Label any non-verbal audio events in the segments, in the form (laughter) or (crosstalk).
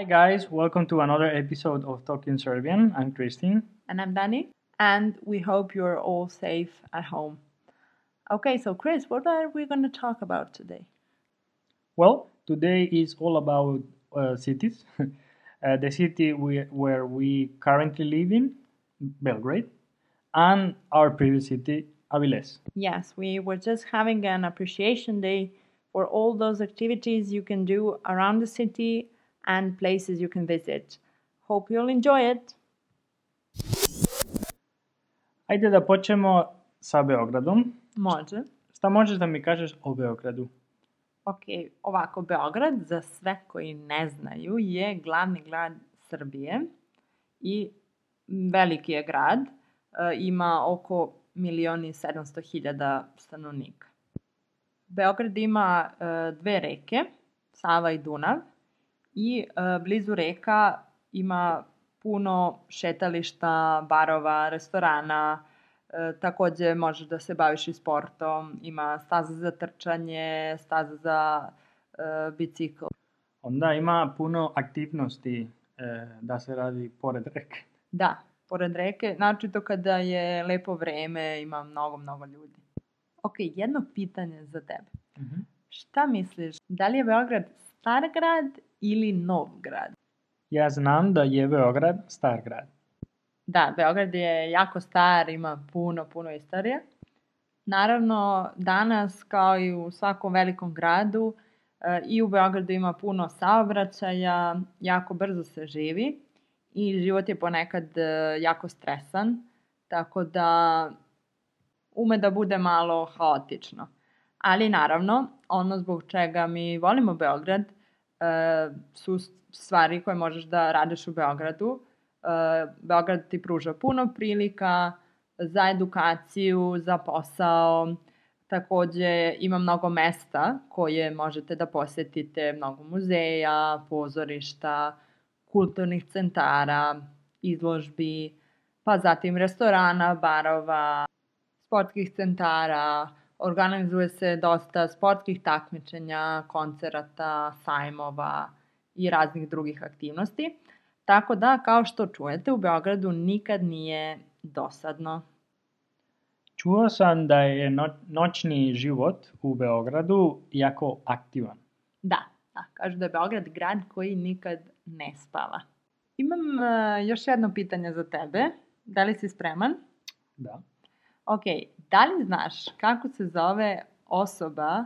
Hi guys, welcome to another episode of Talking Serbian. I'm Christine. And I'm Dani. And we hope you're all safe at home. Okay, so Chris, what are we going to talk about today? Well, today is all about uh, cities. (laughs) uh, the city we, where we currently live in, Belgrade, and our previous city, Avilés. Yes, we were just having an appreciation day for all those activities you can do around the city and places you can visit. Hope you'll enjoy it. Ajde da počnemo sa Beogradom. Može. Šta možeš da mi kažeš o Beogradu? Ok, ovako, Beograd, za sve koji ne znaju, je glavni grad Srbije i veliki je grad. E, ima oko milioni sedamsto hiljada stanovnika. Beograd ima e, dve reke, Sava i Dunav, i e, blizu reka ima puno šetališta, barova, restorana, e, takođe možeš da se baviš i sportom, ima staza za trčanje, staza za e, bicikl. Onda ima puno aktivnosti e, da se radi pored reke. Da, pored reke, to kada je lepo vreme, ima mnogo, mnogo ljudi. Ok, jedno pitanje za tebe. Mm -hmm. Šta misliš, da li je Beograd star grad ili nov grad? Ja znam da je Beograd star grad. Da, Beograd je jako star, ima puno, puno istorije. Naravno, danas, kao i u svakom velikom gradu, e, i u Beogradu ima puno saobraćaja, jako brzo se živi i život je ponekad e, jako stresan, tako da ume da bude malo haotično. Ali naravno, ono zbog čega mi volimo Beograd e, su stvari koje možeš da radiš u Beogradu. E, Beograd ti pruža puno prilika za edukaciju, za posao, Takođe ima mnogo mesta koje možete da posetite, mnogo muzeja, pozorišta, kulturnih centara, izložbi, pa zatim restorana, barova, sportskih centara, organizuje se dosta sportskih takmičenja, koncerata, sajmova i raznih drugih aktivnosti. Tako da, kao što čujete, u Beogradu nikad nije dosadno. Čuo sam da je no, noćni život u Beogradu jako aktivan. Da, da, kažu da je Beograd grad koji nikad ne spava. Imam uh, još jedno pitanje za tebe. Da li si spreman? Da. Ok, da li znaš kako se zove osoba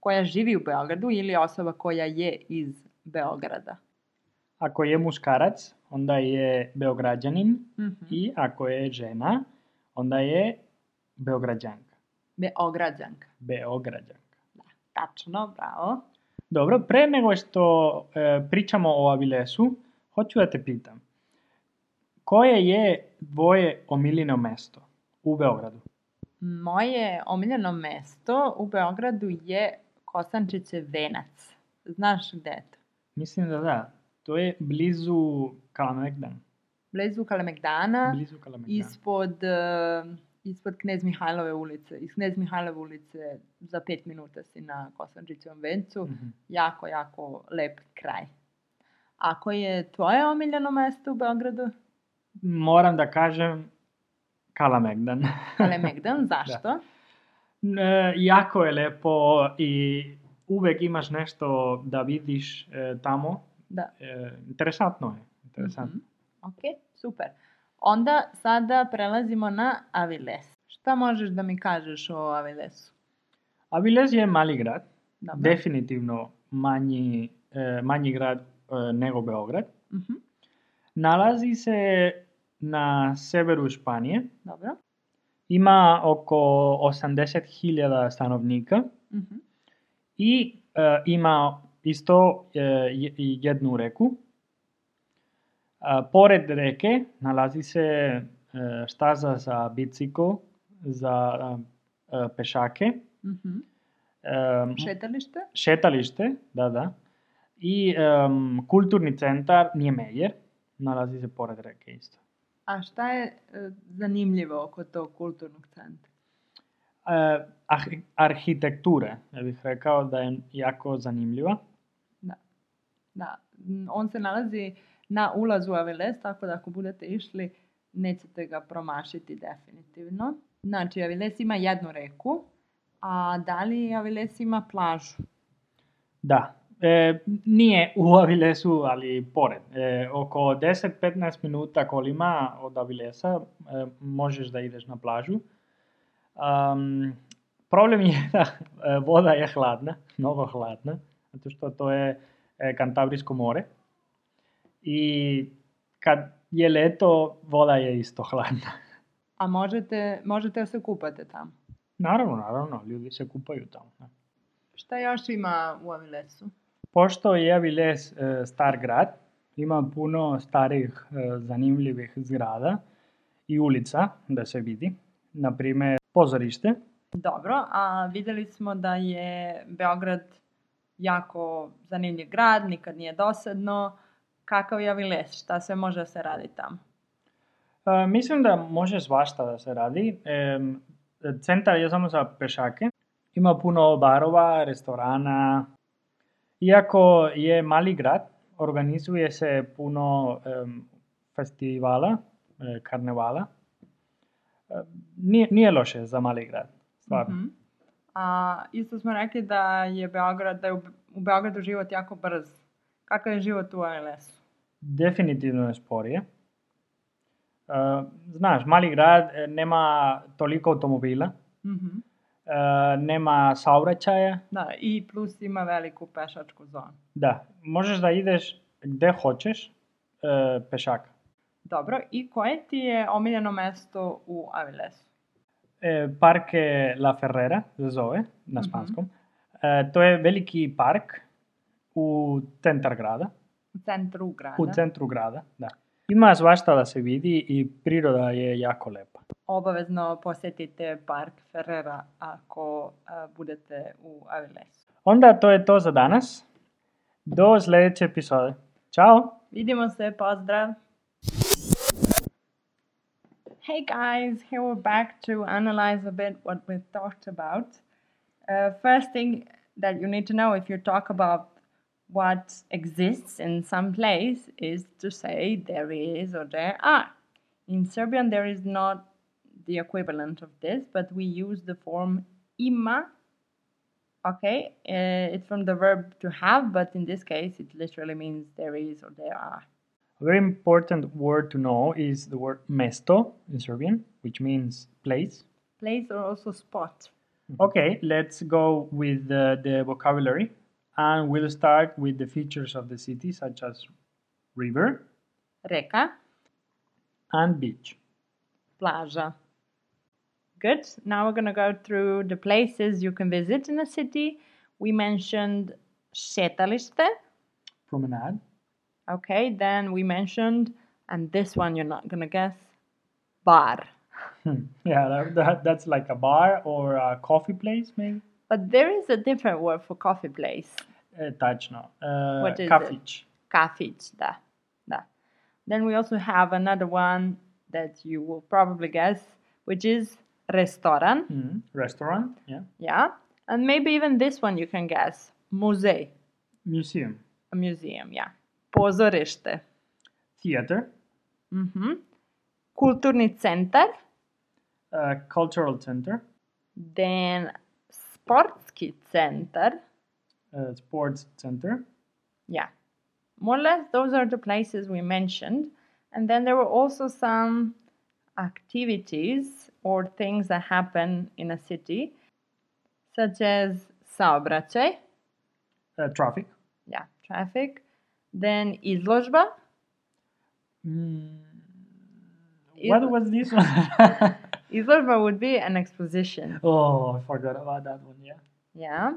koja živi u Beogradu ili osoba koja je iz Beograda? Ako je muškarac, onda je beograđanin mm -hmm. i ako je žena, onda je beograđanka. Beograđanka. Beograđanka. Da, tačno, bravo. Dobro, pre nego što e, pričamo o Avilesu, hoću da te pitam. Koje je tvoje omiljeno mesto u Beogradu? Moje omiljeno mesto u Beogradu je Kosančiće venac. Znaš gde je to? Mislim da da. To je blizu Kalemegdan. Blizu Kalemegdana. Blizu Kalemegdana. Ispod, uh, ispod Knez Mihajlove ulice. Iz Knez Mihajlove ulice za pet minuta si na Kosančićevom vencu. Mm -hmm. Jako, jako lep kraj. Ako je tvoje omiljeno mesto u Beogradu? Moram da kažem Kalemegdan. (laughs) Kalemegdan, zašto? da. E, jako je lepo i uvek imaš nešto da vidiš e, tamo. Da. E, interesantno je. Interesantno. Mm -hmm. Ok, super. Onda sada prelazimo na Aviles. Šta možeš da mi kažeš o Avilesu? Aviles je mali grad. Dobro. Definitivno manji, e, manji grad e, nego Beograd. Mm -hmm. Nalazi se na severu Španije. Dobro. Ima oko 80.000 stanovnika -hmm. i e, ima isto e, jednu reku. A, pored reke nalazi se e, štaza za bicikl, za e, pešake. -hmm. E, Šetalište? šetalište, da, da. I um, kulturni centar Njemejer nalazi se pored reke isto. A šta je e, zanimljivo oko tog kulturnog centra? E, ah, arhitektura, ja bih rekao da je jako zanimljiva. Da. Da, on se nalazi na ulazu u Aviles, tako da ako budete išli, nećete ga promašiti definitivno. Znači, Aviles ima jednu reku, a da li Aviles ima plažu? Da, e, nije u Avilesu, ali pored. E, oko 10-15 minuta kolima od Avilesa e, možeš da ideš na plažu. Um, problem je da e, voda je hladna, mnogo hladna, zato što to je e, Kantabrijsko more. I kad je leto, voda je isto hladna. A možete, možete da se kupate tamo? Naravno, naravno, ljudi se kupaju tamo. da. Šta još ima u Avilesu? Pošto je Aviles e, star grad, ima puno starih e, zanimljivih zgrada i ulica da se vidi. Na primjer, pozorište. Dobro, a vidjeli smo da je Beograd jako zanimljiv grad, nikad nije dosadno. Kakav je Aviles? Šta sve može da se radi tamo? E, mislim da može svašta da se radi. E, centar je samo za pešake. Ima puno barova, restorana. Iako je mali grad, organizuje se puno em, festivala, e, karnevala. E, nije, nije loše za mali grad, stvarno. Mhm. A isto smo rekli da je Beograd, da je u, Beogradu život jako brz. Kakav je život u Avilesu? Definitivno je sporije. E, znaš, mali grad nema toliko automobila, Mhm. E, nema saobraćaja, Da, i plus ima veliku pešačku zonu. Da, možeš da ideš gde hoćeš e, pešaka. Dobro, i koje ti je omiljeno mesto u Avilesu? E, Parque La Ferrera se zove na Mhm. španskom. E, to je veliki park u centar grada, U centru grada. u centru grada, da. Ima svašta da se vidi i priroda je jako lepa. Obavezno posjetite Park Ferrera ako a, budete u Avilesu. Onda to je to za danas. Do sljedeće epizode. Ćao! Vidimo se, pozdrav! Hey guys, here we're back to analyze a bit what we talked about. Uh, first thing that you need to know if you talk about what exists in some place is to say there is or there are. In Serbian, there is not the equivalent of this, but we use the form ima. Okay, uh, it's from the verb to have, but in this case, it literally means there is or there are. A very important word to know is the word mesto in Serbian, which means place. Place or also spot. Okay, let's go with the, the vocabulary and we'll start with the features of the city such as river Reka, and beach. plaža. Good. Now we're going to go through the places you can visit in a city. We mentioned šetalište. Promenade. Okay, then we mentioned, and this one you're not going to guess, bar. Hmm. Yeah, that, that, that's like a bar or a coffee place, maybe. But there is a different word for coffee place. Uh, tačno. Uh, What is it? kafić. Kafić, da, da. Then we also have another one that you will probably guess, which is restoran. Mhm. Restaurant. Yeah. Yeah. And maybe even this one you can guess. Muzej, Museum. a museum, yeah. Pozorište. Theater. Mm-hmm. Kulturni centar. Uh, cultural center. Then sportski centar. Uh, sports center. Yeah. More or less, those are the places we mentioned. And then there were also some activities or things that happen in a city, such as saobraćaj, Uh, traffic. yeah, traffic. Then izložba, Mm. What was this one? (laughs) Izložba would be an exposition. oh, I forgot about that one. Yeah. Yeah.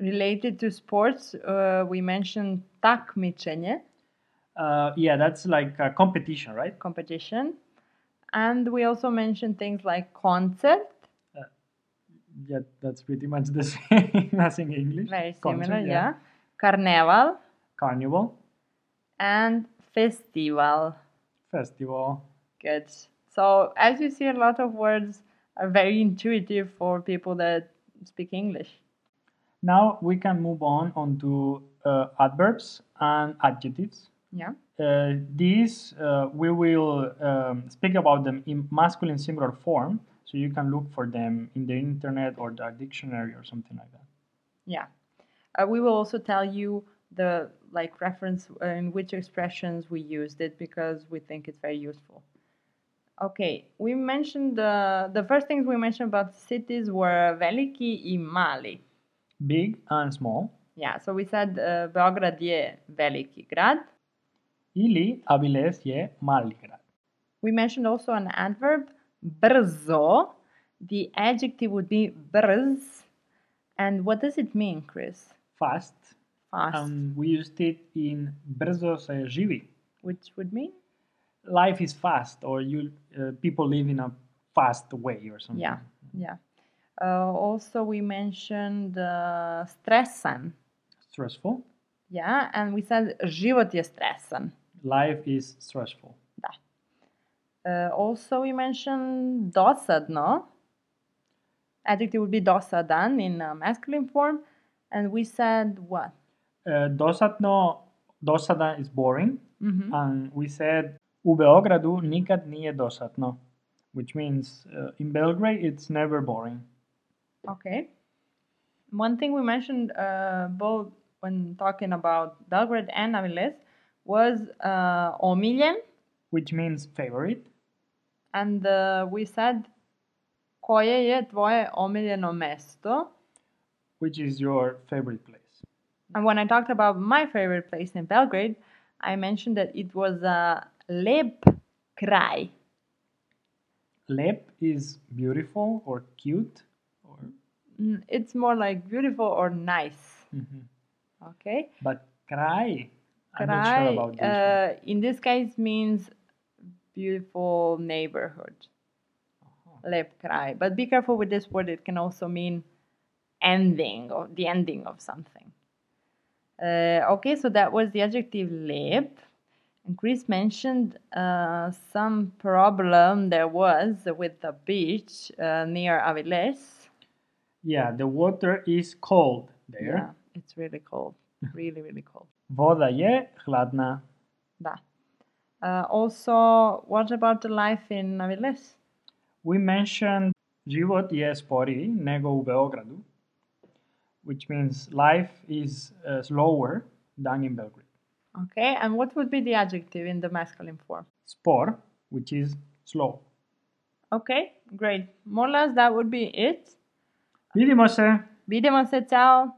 Related to sports, uh, we mentioned takmičenje, Uh, yeah, that's like a competition, right? competition. And we also mentioned things like concert, Yeah, that's pretty much the (laughs) same as in English. very similar, yeah. Carnival. Carnival, and festival. festival. Good. So, as you see, a lot of words are very intuitive for people that speak English. Now we can move on onto uh, adverbs and adjectives. Yeah. Uh, these uh, we will um, speak about them in masculine singular form, so you can look for them in the internet or the dictionary or something like that. Yeah. Uh, we will also tell you the like reference in which expressions we used it because we think it's very useful. Okay, we mentioned the the first things we mentioned about cities were veliki i mali. Big and small. Yeah, so we said uh, Beograd je veliki grad. Ili Avilés je. We mentioned also an adverb, brzo. The adjective would be brz. And what does it mean, Chris? Fast. Fast. And we used it in brzo se živi. which would mean? Life is fast, or you uh, people live in a fast way or something. Yeah, yeah. Uh, also, we mentioned uh, stresan. Stressful. Yeah, and we said život je stresan. Life is stressful. Da. Uh, also, we mentioned dosadno. Adjective would be dosadan in uh, masculine form. And we said what? Uh, dosadno, dosadan is boring, Mhm. and we said u Beogradu nikad nije dosadno, which means uh, in Belgrade it's never boring. Okay. One thing we mentioned uh, both when talking about Belgrade and Avilés was uh, omiljen, which means favorite. and uh, we said koje je tvoje omiljeno mesto. which is your favorite place. And when I talked about my favorite place in Belgrade, I mentioned that it was a lep kraj. Lep is beautiful or cute, or Mm, It's more like beautiful or nice. Mhm. Okay. but kraj. I'm not sure about this. uh, in this case means beautiful neighborhood. Uh-huh. Lep. But be careful with this word, it can also mean ending or the ending of something. Uh, okay, so that was the adjective lep. And Chris mentioned uh, some problem there was with the beach uh, near Avilés. Yeah, the water is cold there. Yeah, there. it's really cold. Really, really cold. Voda je hladna. Da. Uh, also, what about the life in Avilés? We mentioned život je sporiji nego u Beogradu, which means life is uh, slower than in Belgrade. Okay, and what would be the adjective in the masculine form? Spor, which is slow. Okay, great. More or less, that would be it. Vidimo se! Vidimo se, ciao!